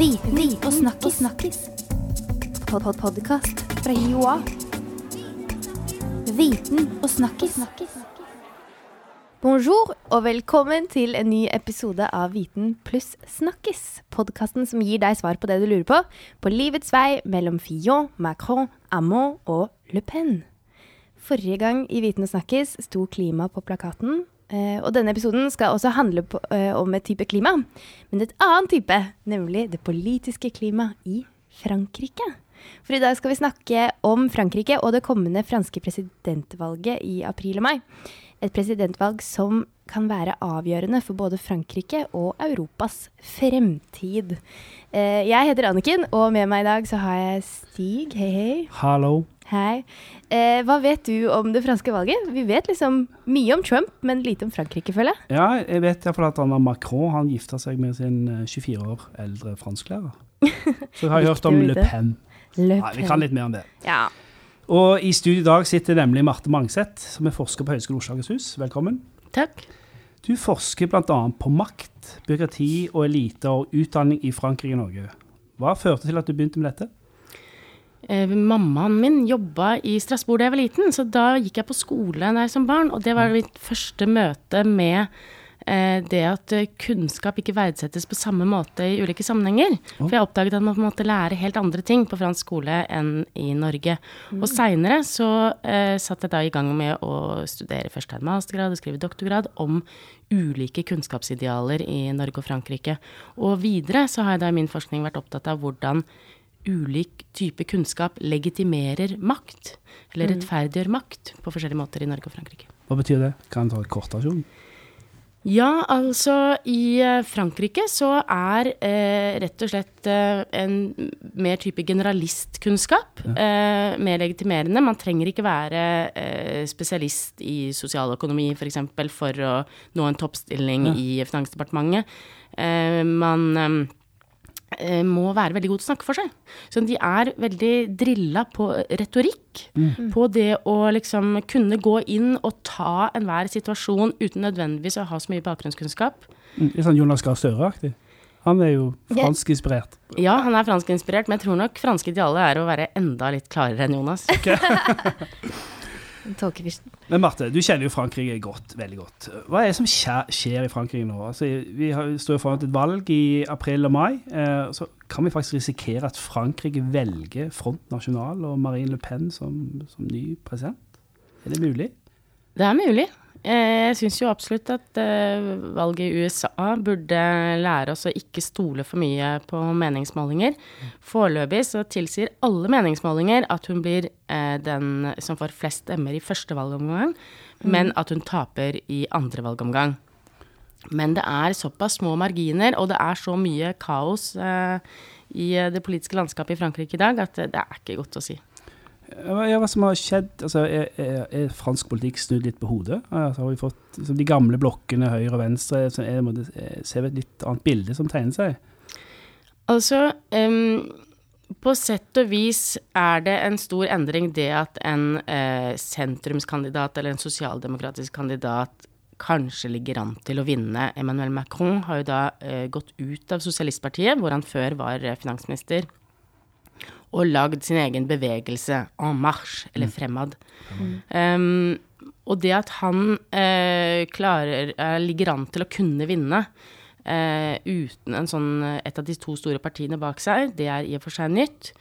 Viten og snakkis. snakkis. Pod -pod Podkast fra Joa. Viten og snakkis. Bonjour og velkommen til en ny episode av Viten pluss snakkis. Podkasten som gir deg svar på det du lurer på, på livets vei mellom Fillon, Macron, Amon og Le Pen. Forrige gang i Viten og snakkis sto klima på plakaten, Eh, og denne episoden skal også handle på, uh, om et type klima, men et annet type, nemlig det politiske klimaet i Frankrike. For i dag skal vi snakke om Frankrike og det kommende franske presidentvalget i april og mai. Et presidentvalg som kan være avgjørende for både Frankrike og Europas fremtid. Eh, jeg heter Anniken, og med meg i dag så har jeg Stig. Hei, hei. Hallo. Hei. Eh, hva vet du om det franske valget? Vi vet liksom mye om Trump, men lite om Frankrike, føler jeg. Ja, jeg vet iallfall at han Macron han gifta seg med sin 24 eh, år eldre fransklærer. Så jeg har hørt om Le Pen. Le Pen. Nei, vi kan litt mer om det. Ja. Og i studio i dag sitter nemlig Marte Mangseth, som er forsker på Høgskolen Oslo Akershus. Velkommen. Takk. Du forsker bl.a. på makt, byråkrati og eliter og utdanning i Frankrike og Norge. Hva førte til at du begynte med dette? Eh, mammaen min jobba i Strasbourg da jeg var liten, så da gikk jeg på skole der som barn. Og det var mitt første møte med eh, det at eh, kunnskap ikke verdsettes på samme måte i ulike sammenhenger. For jeg oppdaget at man måtte lære helt andre ting på fransk skole enn i Norge. Og seinere så uh, satt jeg da i gang med å studere først en mastergrad og skrive doktorgrad om ulike kunnskapsidealer i Norge og Frankrike. Og videre så har jeg da i min forskning vært opptatt av hvordan ulik type kunnskap legitimerer makt, eller rettferdiggjør makt, på forskjellige måter i Norge og Frankrike. Hva betyr det? Kan du ta et kortversjon? Ja, altså i eh, Frankrike så er eh, rett og slett eh, en mer type generalistkunnskap eh, mer legitimerende. Man trenger ikke være eh, spesialist i sosialøkonomi f.eks. For, eksempel, for å nå en toppstilling Ja. i Finansdepartementet. Eh, man må være veldig god til å snakke for seg. Så de er veldig drilla på retorikk. På det å liksom kunne gå inn og ta enhver situasjon uten nødvendigvis å ha så mye bakgrunnskunnskap. Mm, Litt sånn Jonas Gahr Støre-aktig. Han er jo franskinspirert. Ja, han er franskinspirert, men jeg tror nok franske idealet er å være enda litt klarere enn Jonas. Tolkefyrsten. Men Marte, du kjenner jo Frankrike godt, veldig godt. Hva er det som skjer, skjer i Frankrike nå? Altså, vi har, står jo foran et valg i april og mai. Eh, så kan vi faktisk risikere at Frankrike velger Front National og Marine Le Pen som, som ny president? Er det mulig? Det er mulig. Eh, Jeg syns jo absolutt at eh, valget i USA burde lære oss å ikke stole for mye på meningsmålinger. Foreløpig så tilsier alle meningsmålinger at hun blir eh, den som får flest stemmer i første valgomgang, men at hun taper i andre valgomgang. Men det er såpass små marginer, og det er så mye kaos i det politiske landskapet i Frankrike i dag, at det er ikke godt å si. Hva som har skjedd? Altså, er, er, er fransk politikk snudd litt på hodet? Altså, har vi fått liksom, De gamle blokkene, høyre og venstre, så er, det- er, ser vi et litt annet bilde som tegner seg? Altså, um, på sett og vis er det en stor endring det at en uh, sentrumskandidat eller en sosialdemokratisk kandidat kanskje ligger an til å vinne. Emmanuel Macron har jo da uh, gått ut av Sosialistpartiet, hvor han før var eh, finansminister, og lagd sin egen bevegelse, En Marche, eller Fremad. Um, og det at han uh, klarer, uh, ligger an til å kunne vinne uh, uten en sånn, et av de to store partiene bak seg, det er i og for seg nytt.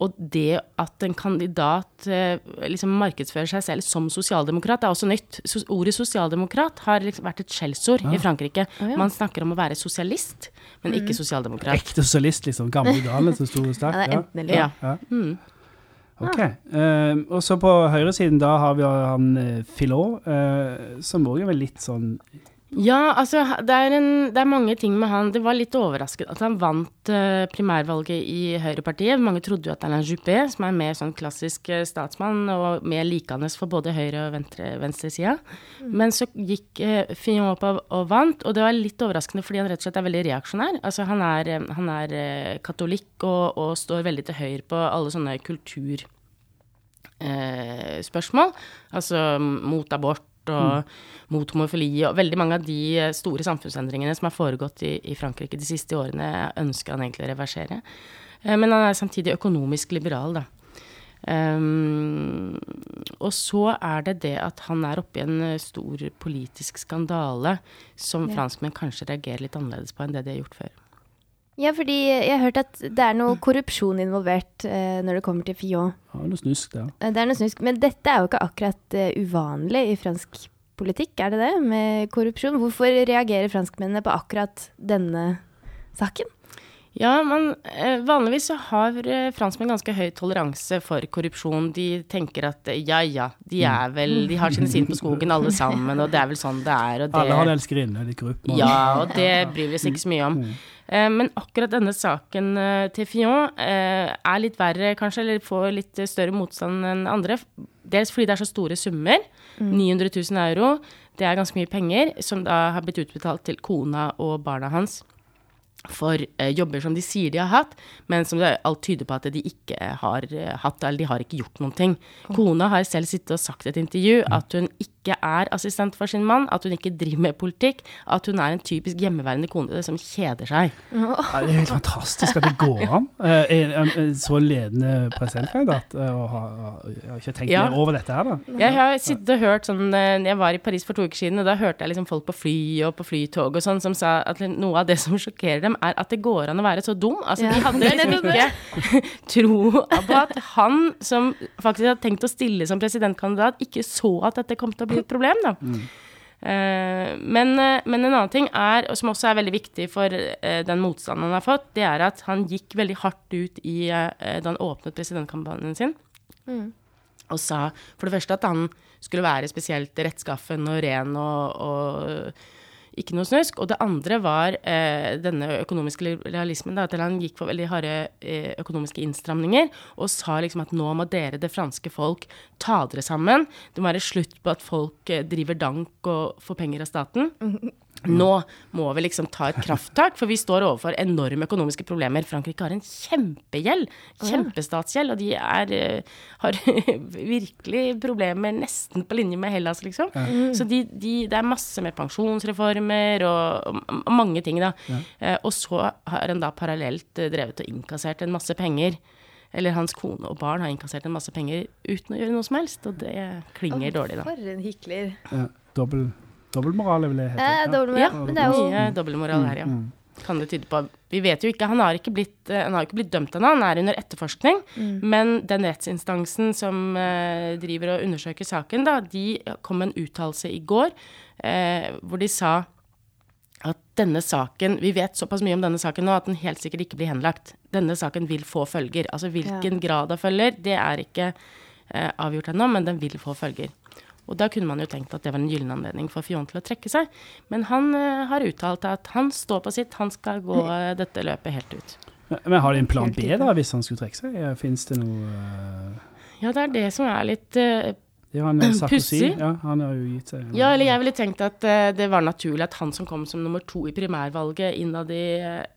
Og det at en kandidat eh, liksom markedsfører seg selv som sosialdemokrat, er også nytt. Ordet sosialdemokrat har liksom vært et skjellsord i Frankrike. ja. Man snakker om å være sosialist, men ikke sosialdemokrat. Ekte sosialist, liksom. Gamle idealer som sto Ja, sterkt. det er Ja. enten eller. Ja. Ja. Mm. Ok. Uh, og så på høyresiden, da har vi han uh, Filot, uh, som òg er vel litt sånn Ja, altså det er, en, det er mange ting med han. Det var litt overrasket at han vant eh, primærvalget i Høyrepartiet. Mange trodde jo at Alain Juppé, som er mer sånn klassisk eh, statsmann og mer likende for både høyre- og venstre, venstresida. Men så gikk uh, Fillon opp og, og vant, og det var litt overraskende fordi han rett og slett er veldig reaksjonær. Altså han er, han er katolikk og, og står veldig til høyre på alle sånne kulturspørsmål, eh. Altså mot abort og mot homofili, og veldig mange av de eh, store samfunnsendringene som har foregått i, i Frankrike de siste årene, ønsker han egentlig å reversere. Eh, men han er samtidig økonomisk liberal, da. Um, og så er det det at han er oppi en eh, stor politisk skandale som Ja. franskmenn kanskje reagerer litt annerledes på enn det de har gjort før. Ja, fordi jeg har hørt at det er noe korrupsjon involvert eh, når det kommer til Fillon. Ja, noe snusk det. Eh, Det er noe snusk. Men dette er jo ikke akkurat uh, uvanlig i fransk politikk, er det det? Med korrupsjon. Hvorfor reagerer franskmennene på akkurat denne saken? Ja, men eh, vanligvis så har eh, franskmenn ganske høy toleranse for korrupsjon. De tenker at eh, ja ja, de er vel De har sine sinn på skogen alle sammen, og det er vel sånn det er, og det Alle har en elskerinne, de korrupte. Ja, og det bryr vi oss ikke så mye om. Eh, Men akkurat denne saken til Fillon eh, er litt verre, kanskje, eller får litt større motstand enn andre. Dels fordi det er så store summer. 900 000 euro. Det er ganske mye penger som da har blitt utbetalt til kona og barna hans for eh, jobber som de sier de har hatt, men som det alt tyder på at de ikke har eh, hatt, eller de har ikke gjort noen ting. Kona har selv sittet og sagt i et intervju at hun ikke er assistent for sin mann, at hun ikke driver med politikk, at hun er en typisk hjemmeværende kone som kjeder seg. Ja, det er helt fantastisk at det går an. Eh, En, en, en så ledende presidentkandidat. eh, og har- Jeg har ikke tenkt Ja. mer over dette her, da. Jeg har sittet og hørt sånn eh, Jeg var i Paris for to uker siden, og da hørte jeg liksom folk på fly og på flytog og sånn som sa at noe av det som sjokkerer dem, er at det går an å være så dum. Altså, de hadde liksom ikke tro på at han som faktisk hadde tenkt å stille som presidentkandidat, ikke så at dette kom til å bli et problem, da. Eh, men, eh, men en annen ting er, og som også er veldig viktig for eh, den motstanden han har fått, det er at han gikk veldig hardt ut i, da han åpnet presidentkampanjen sin. Og sa for det første at han skulle være spesielt rettskaffen og ren og, og ikke noe snusk. Og det andre var eh, denne økonomiske liberalismen. Da, at han gikk for veldig harde eh, økonomiske innstramninger og sa liksom at nå må dere, det franske folk, ta dere sammen. Det må være slutt på at folk eh, driver dank og får penger av staten. Nå må vi liksom ta et krafttak, for vi står overfor enorme økonomiske problemer. Frankrike har en kjempegjeld, kjempestatsgjeld, og de er, eh, har virkelig problemer nesten på linje med Hellas, liksom. Så de, de, det er masse med pensjonsreformer og, og, og mange ting, da. Eh, og så har han da parallelt eh, drevet og innkassert en masse penger. Eller hans kone og barn har innkassert en masse penger uten å gjøre noe som helst, og det klinger dårlig, da. For en hykler. Ja, dobbel, dobbeltmoral, vil det hete. Eh, dobbeltmoral. Ja, Men det er jo mye dobbeltmoral her, ja. Kan det tyde på. Vi vet jo ikke, han har ikke blitt, eh, han har ikke blitt dømt ennå, han er under etterforskning. Men den rettsinstansen som eh, driver og undersøker saken, da, de kom med en uttalelse i går eh, hvor de sa at denne saken Vi vet såpass mye om denne saken nå at den helt sikkert ikke blir henlagt. Denne saken vil få følger. Altså hvilken grad av følger, det er ikke eh, avgjort ennå, men den vil få følger. Og da kunne man jo tenkt at det var en gyllen anledning for Fion til å trekke seg. Men han eh, har uttalt at han står på sitt, han skal gå eh, dette løpet helt ut. Men- har de en plan B da, hvis han skulle trekke seg? Fins det noe eh, Ja, det er det som er litt uh, Det er han. Pussig. Ja, han har jo gitt seg. Ja, eller jeg ville tenkt at uh, det var naturlig at han som kom som nummer to i primærvalget innad i,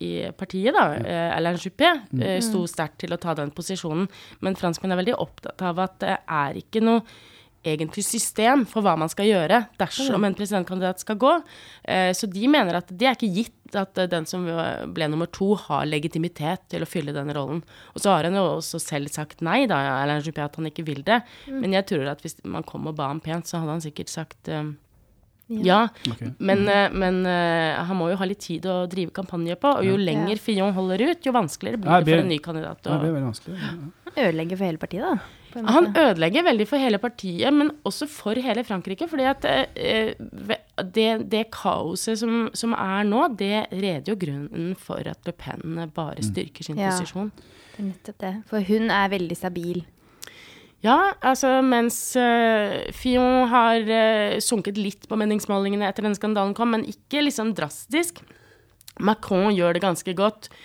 i partiet, da, eh, Alain Juppé, eh, sto sterkt til å ta den posisjonen. Men franskmenn er veldig opptatt av at det er ikke noe egentlig system for hva man skal gjøre dersom en presidentkandidat skal gå. Eh, Så de mener at det er ikke gitt at eh, den som ble nummer to, har legitimitet til å fylle den rollen. Og så har han jo også selv sagt nei, da, Alain Juppé, at han ikke vil det. Men jeg tror at hvis man kom og ba ham pent, så hadde han sikkert sagt eh, ja. okay. Men, eh, men han må jo ha litt tid å drive kampanje på, og jo lenger Fillon holder ut, jo vanskeligere blir det for en ny kandidat. Ja, det blir veldig vanskelig. Ja. ødelegger for hele partiet, da. Han ødelegger veldig for hele partiet, men også for hele Frankrike. fordi at eh, det, det kaoset som, som er nå, det reder jo grunnen for at Le Pen bare styrker sin Ja. posisjon. Det er nettopp det. For hun er veldig stabil. Ja, altså mens uh, Fillon har eh, sunket litt på meningsmålingene etter den skandalen kom, men ikke liksom drastisk. Macron gjør det ganske godt, eh,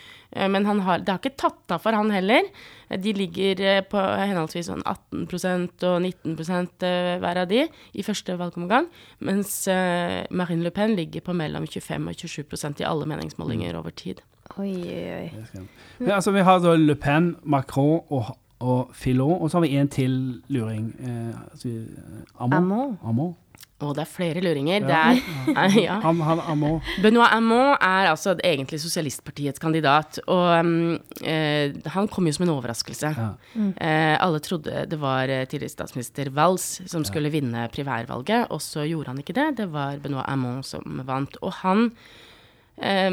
men han har, det har ikke tatt av for han heller. Eh, De ligger eh, på henholdsvis sånn 18% og 19 eh, hver av de i første valgomgang, mens eh, Marine Le Pen ligger på mellom 25 og 27% i alle meningsmålinger over tid. Oi, oi, oi. Men, altså, vi har da Le Pen, Macron og, og Filon. og så har vi en til luring. Eh, altså, Amon. Amon. Amon. Og det er flere luringer. Det er ja. Han, han, Amon. Benoit Amon er altså egentlig sosialistpartiets kandidat. Og um, eh, han kom jo som en overraskelse. Ja. Eh, alle trodde det var eh, tidligere statsminister Valls som skulle vinne primærvalget, og så gjorde han ikke det. Det var Benoit Amon som vant. Og han eh,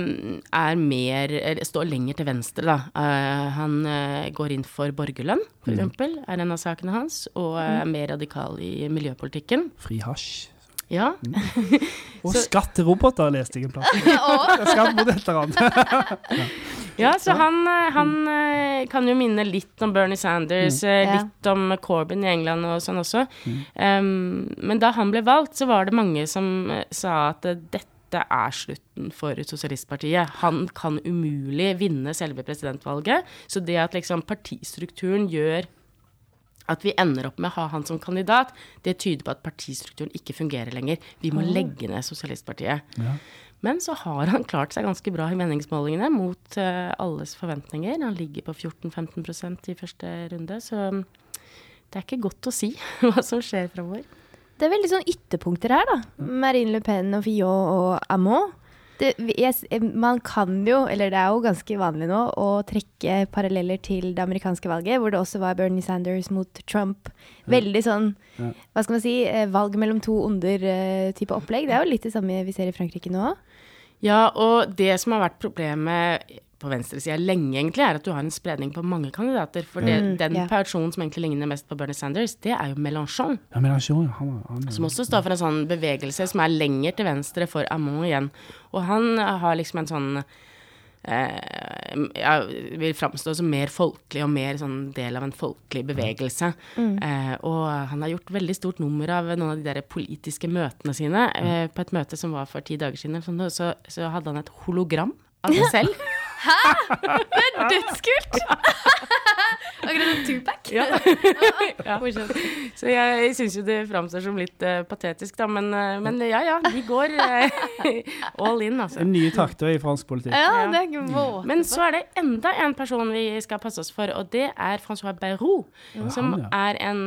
er mer eller Står lenger til venstre, da. Eh, han eh, går inn for borgerlønn, for eksempel, er en av sakene hans, og er mer radikal i miljøpolitikken. fri hasj. Ja. Og skatt til roboter, leste jeg en plass. Skatt mot et eller annet. Ja, så han, eh, han eh, kan jo minne litt om Bernie Sanders, eh, Ja. litt om Corbyn i England og sånn også. Um, men da han ble valgt, så var det mange som eh, sa at eh, dette er slutten for Sosialistpartiet. Han kan umulig vinne selve presidentvalget. Så det at liksom partistrukturen gjør at vi ender opp med å ha han som kandidat, det tyder på at partistrukturen ikke fungerer lenger. Vi må legge ned Sosialistpartiet. Ja. Men så har han klart seg ganske bra i meningsmålingene mot uh, alles forventninger. Han ligger på 14-15% i første runde, så mm, det er ikke godt å si hva som skjer framover. Det er veldig sånn ytterpunkter her, da. Marine Le Pen og Fillon og Amon. Det, yes, man kan jo, eller det er jo ganske vanlig nå, å trekke paralleller til det amerikanske valget, hvor det også var Bernie Sanders mot Trump. Veldig sånn, Ja. hva skal man si, eh, valg mellom to onder-type opplegg. Det er jo litt det samme vi ser i Frankrike nå. Ja, og det som har vært problemet på venstresida lenge, egentlig, er at du har en spredning på mange kandidater. For det, Mm, den yeah. personen som egentlig ligner mest på Bernie Sanders, det er jo Mélenchon. Ja, men han, han, han, Som også står for en sånn bevegelse som er lenger til venstre for Amon igjen. Og han har liksom en sånn eh, ja, vil framstå som mer folkelig og mer sånn del av en folkelig bevegelse. Eh, og han har gjort veldig stort nummer av noen av de der politiske møtene sine. Eh, på et møte som var for ti dager siden, så, så hadde han et hologram av seg selv. Dødskult! Akkurat som Tupac. Ja. ja. Så jeg syns jo det framstår som litt uh, patetisk, da. Men, uh, men ja ja, de går uh, all in, altså. Nye takter i fransk politikk. Ja, det er ikke Men så er det enda en person vi skal passe oss for, og det er Francois Bayrou. Som han, ja. er en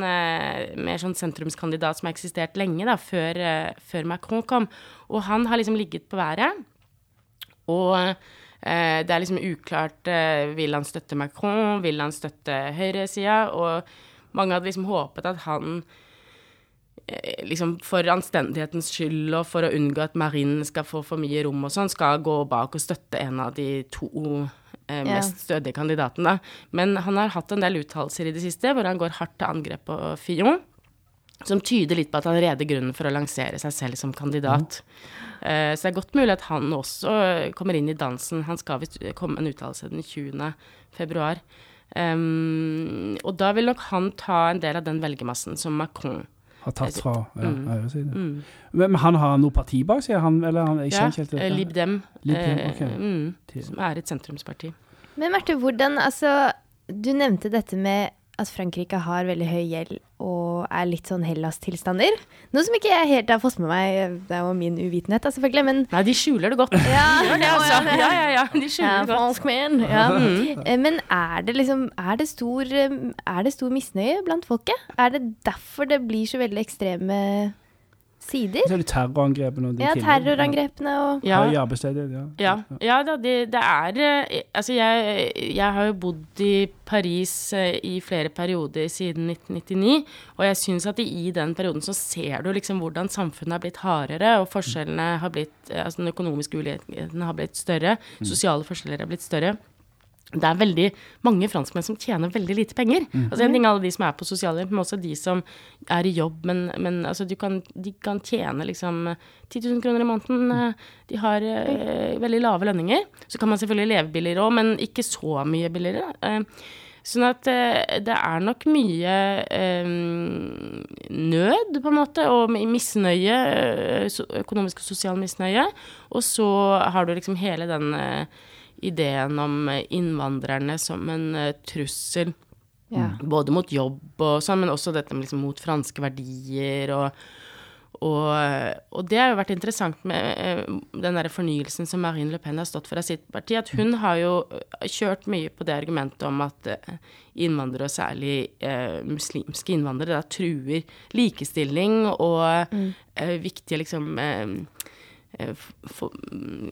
mer sånn sentrumskandidat som har eksistert lenge, da, før, før Macron kom. Og han har liksom ligget på været. Og eh, det er liksom uklart eh, Vil han støtte Macron? Vil han støtte høyresida? Og mange hadde liksom håpet at han eh, liksom for anstendighetens skyld og for å unngå at Marine skal få for mye rom og sånn, skal gå bak og støtte en av de to eh, mest stødige kandidatene. Men han har hatt en del uttalelser i det siste hvor han går hardt til angrep på Fillon. Som tyder litt på at han reder grunnen for å lansere seg selv som kandidat. Eh, så det er godt mulig at han også kommer inn i dansen. Han skal visst komme med en uttalelse den 20. februar. Um, og da vil nok han ta en del av den velgermassen som Macron Har tatt fra ja, Mm. høyresiden. mm. Men, han har noe parti bak seg? Han, eller han, jeg Ja, ikke helt eh. Lib Dem, Lib Dem, okay. ok. mm, som er et sentrumsparti. Men Marte, hvordan Altså, du nevnte dette med at Frankrike har veldig høy gjeld og er litt sånn Hellas-tilstander. Noe som ikke jeg helt har fått med meg, det er jo min uvitenhet da, selvfølgelig, men Nei, de skjuler det godt. Ja, det, altså. ja, Ja, ja, ja. De ja, skjuler det godt. franskmenn. Ja. Eh, Men er det liksom er det, stor, eh, er det stor misnøye blant folket? Er det derfor det blir så veldig ekstreme sider? Så er det terrorangrepene og de Ja, terrorangrepene og Ja, Høy arbeidsledighet, ja. Ja, ja da, det, det er eh, Altså, jeg, jeg har jo bodd i Paris eh, i flere perioder siden 1999, og jeg syns at i den perioden så ser du liksom hvordan samfunnet har blitt hardere, og forskjellene har blitt eh, Altså den økonomiske ulikheten har blitt større, sosiale forskjeller har blitt større. Det er veldig mange franskmenn som tjener veldig lite penger. Altså En ting er alle de som er på sosialhjelp, men også de som er i jobb. Men, men altså, du kan, de kan tjene liksom 10 000 kroner i måneden. eh, De har eh, veldig lave lønninger. Så kan man selvfølgelig leve billigere òg, men ikke så mye billigere. Eh, Sånn at eh, det er nok mye eh, nød, på en måte, og misnøye, eh, økonomisk og sosial misnøye. Og så har du liksom hele den eh, ideen om eh, innvandrerne som en eh, trussel. Ja. Både mot jobb og sånn, men også dette med liksom mot franske verdier og Og, og, det har jo vært interessant med den der fornyelsen som Marine Le Pen har stått for av sitt parti, at hun har jo kjørt mye på det argumentet om at innvandrere, og særlig eh, muslimske innvandrere, da truer likestilling og mm. viktige liksom for,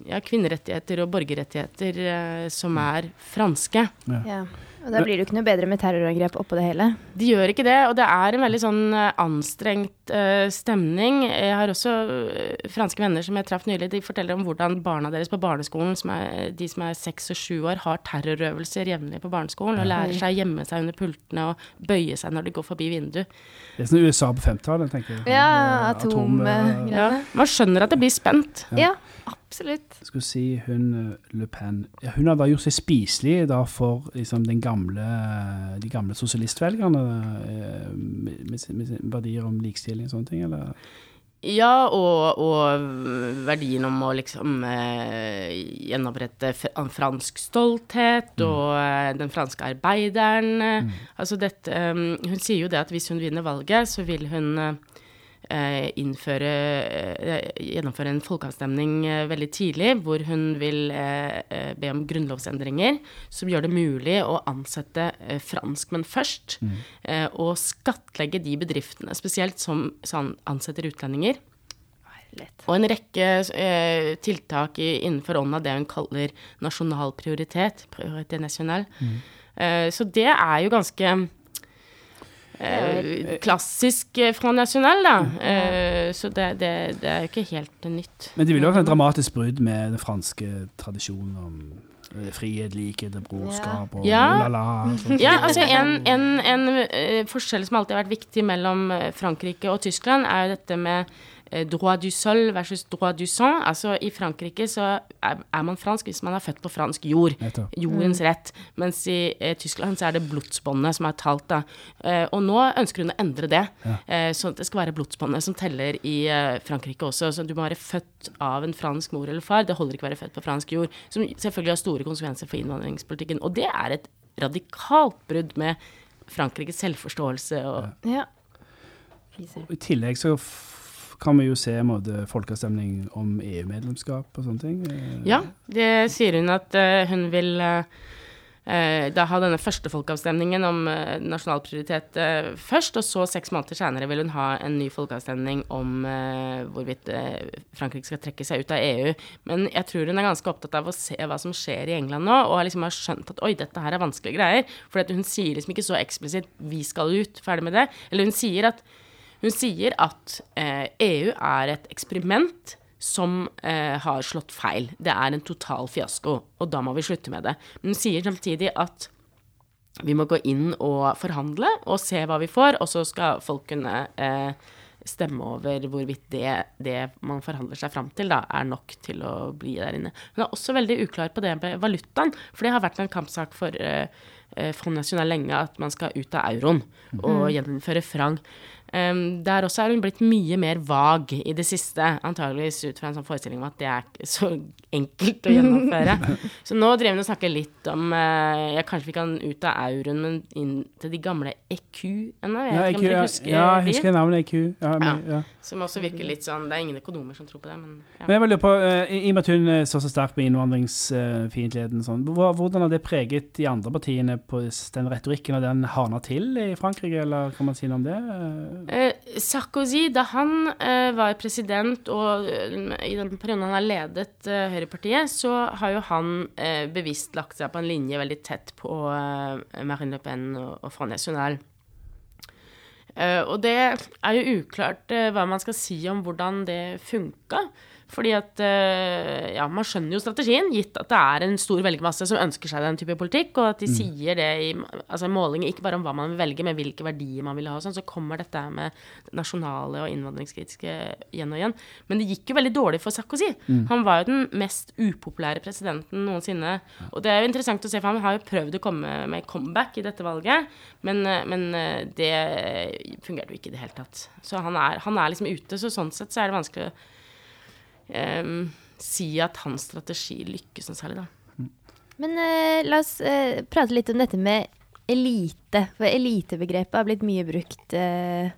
ja, kvinnerettigheter og borgerrettigheter som er franske. Ja. Og da blir det jo ikke noe bedre med terrorangrep oppå det hele. De gjør ikke det, og det er en veldig sånn uh, anstrengt uh, stemning. Jeg har også uh, franske venner som jeg traff nylig, de forteller om hvordan barna deres på barneskolen, som er, de som er seks og sju år, har terrorøvelser jevnlig på barneskolen, og lærer seg å gjemme seg under pultene og bøye seg når de går forbi vinduet. Det er sånn USA på 50-tallet, tenker jeg. Ja, atomgreier. Atom, ja. Man skjønner at det blir spent. Ja. ja. Absolutt. Skulle si hun eh, Le Pen ja, Hun har da gjort seg spiselig da for liksom, gamle, de gamle sosialistvelgerne eh, med, med, med, verdier om likestilling og sånne ting, eller? Ja, og, og, verdien om å liksom eh, gjenopprette fransk stolthet mm. og eh, den franske arbeideren. Mm. Altså dette um, Hun sier jo det at hvis hun vinner valget, så vil hun eh, Eh, innføre eh, Gjennomføre en folkeavstemning eh, veldig tidlig, hvor hun vil be om grunnlovsendringer som gjør det mulig å ansette franskmenn først, mm. og skattlegge de bedriftene, spesielt som, som ansetter utlendinger. Og en rekke eh, tiltak i, innenfor ånden av det hun kaller nasjonal prioritet. prioritet national. Mm. Eh, så det er jo ganske Eh, klassisk eh, Front National, da. Eh, så det, det, det, er jo ikke helt nytt. Men det vil jo være et dramatisk brudd med den franske tradisjonen om eh, frihet, likhet, brorskap og ja. la Ja, altså en, en, en, forskjell som alltid har vært viktig mellom Frankrike og Tyskland, er jo dette med Eh, droit du sol versus droit du sang. Altså I Frankrike så er, er, man fransk hvis man er født på fransk jord. Jordens mm. rett. Mens i eh, Tyskland så er det blodsbåndet som er talt. da. Eh, og nå ønsker hun å endre det. Ja. Eh, så det skal være blodsbåndet som teller i eh, Frankrike også. Så du må være født av en fransk mor eller far. Det holder ikke å være født på fransk jord. Som selvfølgelig har store konsekvenser for innvandringspolitikken. Og det er et radikalt brudd med Frankrikes selvforståelse. Og ja. I tillegg så kan vi jo se måte folkeavstemning om EU-medlemskap og sånne ting. Eh, ja, det sier hun at uh, hun vil uh, da ha denne første folkeavstemningen om nasjonal prioritet først, og så seks måneder senere vil hun ha en ny folkeavstemning om hvorvidt Frankrike skal trekke seg ut av EU. Men jeg tror hun er ganske opptatt av å se hva som skjer i England nå, og liksom har skjønt at oi, dette her er vanskelige greier. For hun sier liksom ikke så eksplisitt 'vi skal ut', ferdig med det. Eller hun sier at hun sier at eh, EU er et eksperiment som eh, har slått feil. Det er en total fiasko, og da må vi slutte med det. Men hun sier samtidig at vi må gå inn og forhandle og se hva vi får, og så skal folk kunne eh, stemme over hvorvidt det, det, man forhandler seg fram til, da, er nok til å bli der inne. Hun er også veldig uklar på det med valutaen, for det har vært en kampsak for eh, Front National lenge at man skal ut av euroen og mm. gjeninnføre franc. Um, der også er hun blitt mye mer vag i det siste, antageligvis ut fra en sånn forestilling om at det er så enkelt å gjennomføre. så nå driver hun og snakker litt om uh, ja, Kanskje vi kan ut av euroen, men inn til de gamle EQ-ene? Ja, EQ, ja, ja, jeg husker navnet EQ. Ja, men, ja. Som også virker litt sånn Det er ingen økonomer som tror på det, men Men jeg lurer på, uh, i og med at hun står så sterkt på innvandringsfiendtligheten, sånn, hvordan har det preget de andre partiene på den retorikken og den hardna til i Frankrike, eller kan man si noe om det? Eh, Sarkozy, da han eh, var president, og eh, i den perioden han har ledet Høyrepartiet, så har jo han bevisst lagt seg på en linje veldig tett på Marine Le Pen og Front National. og det er jo uklart hva man skal si om hvordan det funka. Fordi at eh, Ja, man skjønner jo strategien, gitt at det er en stor velgermasse som ønsker seg den type politikk, og at de mm. sier det i altså målinger, ikke bare om hva man vil velge, men hvilke verdier man vil ha og sånn, så kommer dette med nasjonale og innvandringskritiske igjen og igjen. Men det gikk jo veldig dårlig for Sarkozy. Mm. Han var jo den mest upopulære presidenten noensinne. Og det er jo interessant å se, for han har jo prøvd å komme med comeback i dette valget, men, eh, men eh, det fungerte jo ikke i det hele tatt. Så han er, han er liksom ute, så sånn sett så er det vanskelig å um, si at hans strategi lykkes noe særlig, da. Men eh, la oss eh, prate litt om dette med elite. For elitebegrepet har blitt mye brukt. Uh,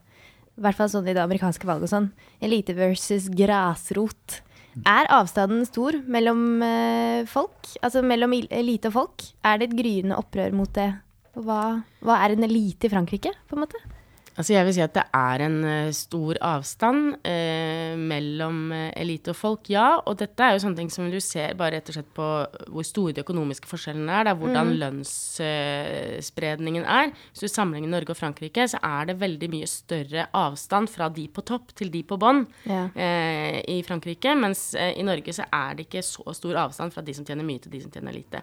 i hvert fall sånn i det amerikanske valget og sånn, elite versus grasrot. Er avstanden stor mellom eh, folk? Altså mellom elite og folk? Er det et gryende opprør mot det? Hva, hva er en elite i Frankrike, på en måte? Altså jeg vil si at det er en eh, stor avstand eh, mellom eh, elite og folk, ja. Og dette er jo sånne ting som du ser bare rett og slett på hvor store de økonomiske forskjellene er. Det er hvordan lønnsspredningen er. Hvis du sammenligner Norge og Frankrike, så er det veldig mye større avstand fra de på topp til de på bånn Ja. eh, i Frankrike. Mens eh, i Norge så er det ikke så stor avstand fra de som tjener mye, til de som tjener lite.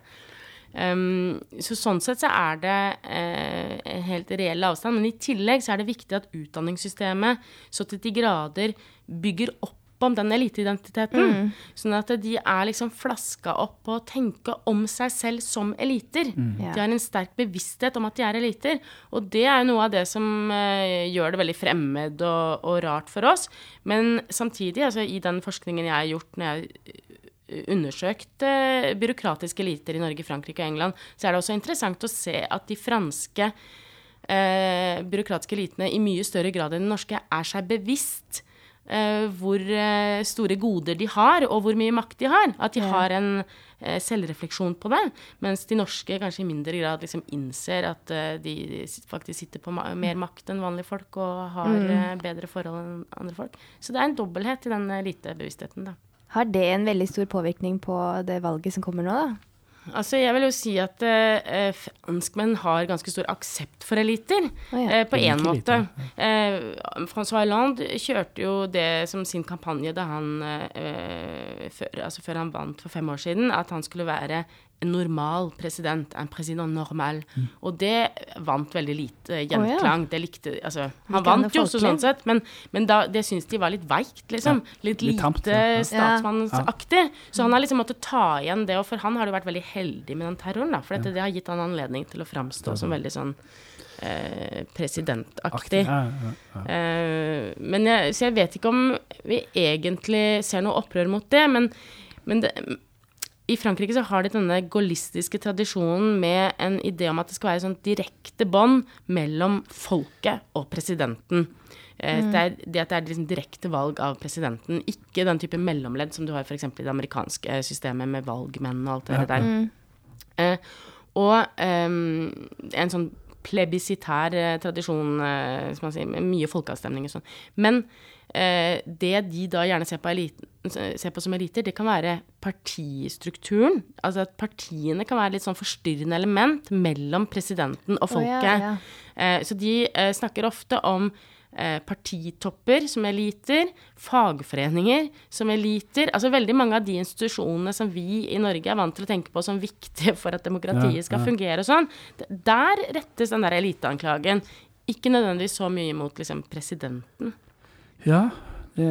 Um, så sånn sett så er det uh, en helt reell avstand. Men i tillegg så er det viktig at utdanningssystemet så til de grader bygger opp om den eliteidentiteten. Sånn at de er liksom flaska opp på å tenke om seg selv som eliter. Ja. De har en sterk bevissthet om at de er eliter. Og det er jo noe av det som uh, gjør det veldig fremmed og, og rart for oss. Men samtidig, altså i den forskningen jeg har gjort når jeg undersøkt byråkratiske eliter i Norge, Frankrike og England, så er det også interessant å se at de franske eh, byråkratiske elitene i mye større grad enn de norske er seg bevisst eh, hvor eh, store goder de har, og hvor mye makt de har. At de har en eh, selvrefleksjon på det. Mens de norske kanskje i mindre grad liksom innser at eh, de faktisk sitter på ma mer makt enn vanlige folk og har eh, bedre forhold enn andre folk. Så det er en dobbelthet i den elitebevisstheten, da. Har det en veldig stor påvirkning på det valget som kommer nå, da? Altså, jeg vil jo si at eh, franskmenn har ganske stor aksept for eliter. oh, ja. eh, på én måte. Eh, Francois Hollande kjørte jo det som sin kampanje da han eh, før, altså før han vant for fem år siden, at han skulle være normal president. En president normal. Og det vant veldig lite gjenklang. Det likte Altså, han vant jo også sånn sett, men, men da, det syns de var litt veikt, liksom. Litt litt lite ja. Ja. statsmannsaktig. Så han har liksom måttet ta igjen det, og for han har det vært veldig heldig med den terroren, da. For dette, det har gitt han anledning til å framstå som veldig sånn eh, presidentaktig. Ja, ja, ja. Eh, men jeg, så jeg vet ikke om vi egentlig ser noe opprør mot det, men, men det, i Frankrike så har de denne gaullistiske tradisjonen med en idé om at det skal være sånn direkte bånd mellom folket og presidenten. Mm. Det, er, det at det er liksom direkte valg av presidenten, ikke den type mellomledd som du har f.eks. i det amerikanske systemet med valgmenn og alt det Ja. der. Eh, og ehm, en sånn plebisitær eh, tradisjon, eh, som man sier, med mye folkeavstemning og sånn. Men eh, det de da gjerne ser på, eliten, ser på som eliter, det kan være partistrukturen. Altså at partiene kan være litt sånn forstyrrende element mellom presidenten og Å, ja, folket. ja. Eh, så de eh, snakker ofte om eh, partitopper som eliter, fagforeninger som eliter. Altså veldig mange av de institusjonene som vi i Norge er vant til å tenke på som viktige for at demokratiet skal ja. fungere og sånn. Der rettes den der eliteanklagen. Ikke nødvendigvis så mye mot liksom, presidenten. Ja, det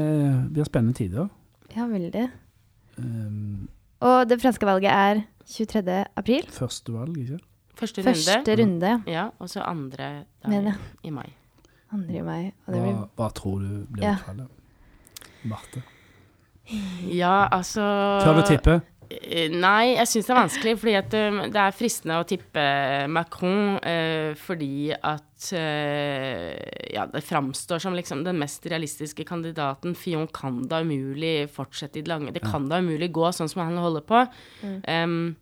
blir spennende tider. Ja, veldig. Um, Og det franske valget er 23. april. første valg, ikke Første runde. Første runde. Ja, og så andre Men, ja. i mai. Andre i mai. Og det Hva, blir hva tror du blir Ja. utfallet? Marte? Ja, altså Tør du tippe? Eh, Nei, jeg syns det er vanskelig, fordi at um, det er fristende å tippe Macron eh, fordi at eh, ja, det framstår som liksom den mest realistiske kandidaten. Fion kan da umulig fortsette i det lange Det kan da umulig gå sånn som han holder på. Um,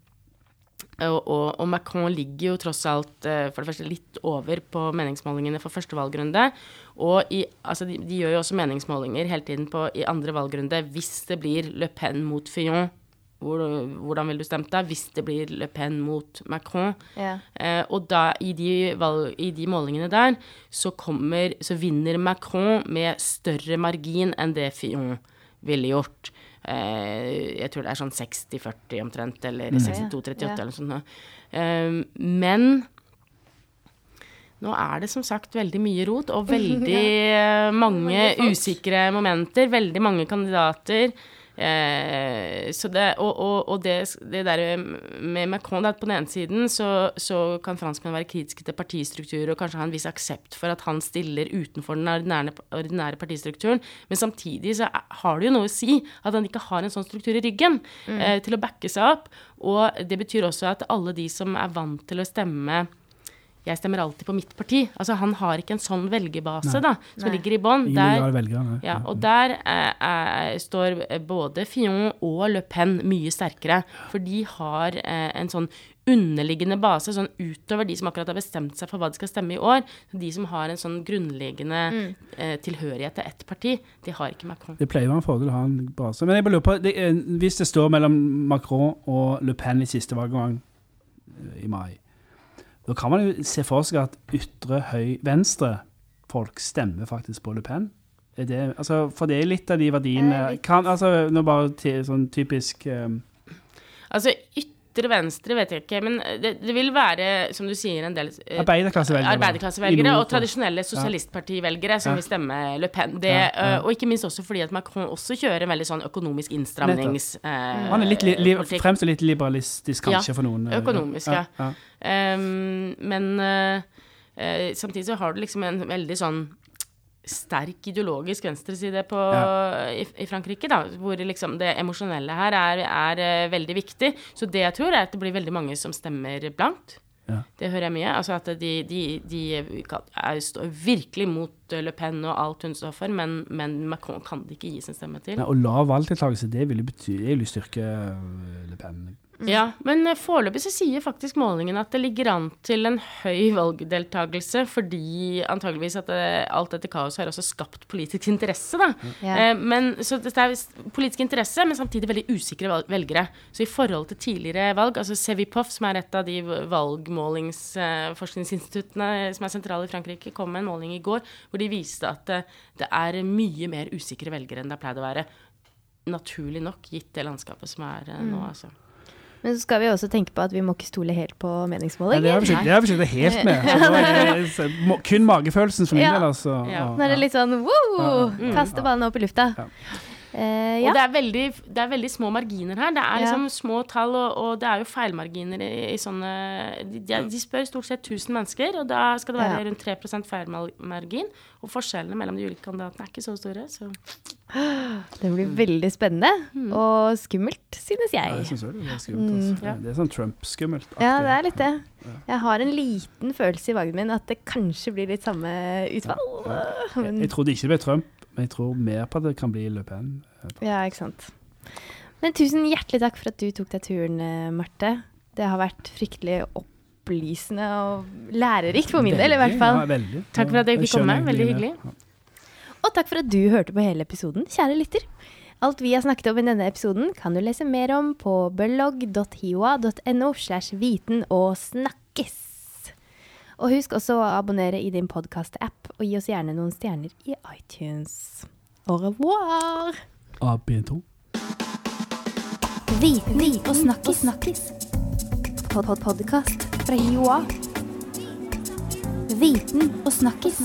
og, og, og Macron ligger jo tross alt eh, for det første litt over på meningsmålingene for første valgrunde. Og i, altså de, de gjør jo også meningsmålinger hele tiden på, i andre valgrunde hvis det blir Le Pen mot Fillon. Hvor, hvordan ville du stemt deg hvis det blir Le Pen mot Macron? Ja. Eh, og da, i de, valg, i de målingene der, så kommer Så vinner Macron med større margin enn det Fillon ville gjort. Eh, jeg tror det er sånn 60-40 omtrent, eller 62-38 Ja. eller noe sånt. Eh, men nå er det som sagt veldig mye rot, og veldig mange Mange usikre momenter. Veldig mange kandidater. Eh, så det, og og, og det, det der med Macron at På den ene siden så, så kan franskmenn være kritiske til partistruktur og kanskje ha en viss aksept for at han stiller utenfor den ordinære, ordinære partistrukturen, men samtidig så har det jo noe å si at han ikke har en sånn struktur i ryggen eh, til å backe seg opp. Og det betyr også at alle de som er vant til å stemme jeg stemmer alltid på mitt parti. Altså Han har ikke en sånn velgerbase da, som Nei. ligger i bånn. Ja, og der eh, eh, står både Fillon og Le Pen mye sterkere. For de har eh, en sånn underliggende base, sånn utover de som akkurat har bestemt seg for hva de skal stemme i år. De som har en sånn grunnleggende eh, tilhørighet til ett parti, de har ikke Macron. Det pleier å være en fordel å ha en base. Men jeg bare lurer på, det, er- hvis det står mellom Macron og Le Pen i siste valggang eh, i mai, da kan man jo se for seg at ytre høy venstre folk stemmer faktisk på Le Pen. Er det, altså, for det er litt av de verdiene Eh, kan, altså, Nå bare til, sånn typisk um... Altså ytre venstre vet jeg ikke, men det, det vil være, som du sier, en del eh, arbeiderklassevelgere. Arbeiderklassevelgere og tradisjonelle sosialistpartivelgere som Ja. vil stemme Le Pen. Det, Ja, ja. øh, Og ikke minst også fordi at Macron også kjører en veldig sånn økonomisk innstramnings... eh, Han er litt, li, li, fremstår litt liberalistisk kanskje for noen. eh, økonomisk, ja. Ehm, men uh, eh, samtidig så har du liksom en veldig sånn sterk ideologisk venstreside på, i, i Frankrike, da, hvor liksom det emosjonelle her er, er eh, veldig viktig. Så det jeg tror, er at det blir veldig mange som stemmer blankt. Ja. Det hører jeg mye. Altså at de, de, de er, står virkelig mot eh, Le Pen og alt hun står for, men, men Macron kan de ikke gi sin stemme til. Nei, og lav valgdeltakelse, det vil jo bety det vil jo styrke eh, Le Pen. Ja, men eh, foreløpig så sier faktisk målingen at det ligger an til en høy valgdeltakelse, fordi antageligvis at det, alt dette kaoset har også skapt politisk interesse, da. Ja. Eh, men, så det er politisk interesse, men samtidig veldig usikre velgere. Så i forhold til tidligere valg, altså Sevipov, som er et av de valgmålingsforskningsinstituttene som er sentrale i Frankrike, kom med en måling i går hvor de viste at eh, det er mye mer usikre velgere enn det har pleid å være. Naturlig nok, gitt det landskapet som er eh, nå, altså. Men så skal vi også tenke på at vi må ikke stole helt på meningsmålet. meningsmålinger. det har vi ikke- det har vi ikke helt med. Så er det må- kun magefølelsen for min Ja. del, altså. Ja. Nå er det litt sånn wow, Ja, ja. kaste ballen opp i lufta. Ja. Eh, Og det er, veldig, det er veldig små marginer her. Det er Ja. liksom små tall, og, og det er jo feilmarginer i, i sånne de, de spør stort sett 1000 mennesker, og da skal det være Ja. rundt 3% feilmargin. Og forskjellene mellom de ulike kandidatene er ikke så store. Så. Det blir veldig spennende og skummelt, synes Ja, jeg. jeg synes også det er skummelt. Altså. ja. Det er sånn Trump-skummelt. Ja, det er litt det. Jeg har en liten følelse i magen min at det kanskje blir litt samme utfall. Jeg, jeg trodde ikke det ble Trump, men jeg tror mer på at det kan bli Le Pen. ja, ikke sant. Men tusen hjertelig takk for at du tok deg turen, eh, Marte. Det har vært fryktelig opplysende og lærerikt for min del, i hvert fall. Ja, veldig. Takk for at jeg fikk komme. Veldig hyggelig. Og takk for at du hørte på hele episoden, kjære lytter. Alt vi har snakket om i denne episoden, kan du lese mer om på blogg.hioa.no slash viten og snakkes. Og husk også å abonnere i din podkast-app, og gi oss gjerne noen stjerner i iTunes. Au revoir! A bientôt. Viten og snakkis. Pod-pod-podkast fra Joa. Viten og snakkis.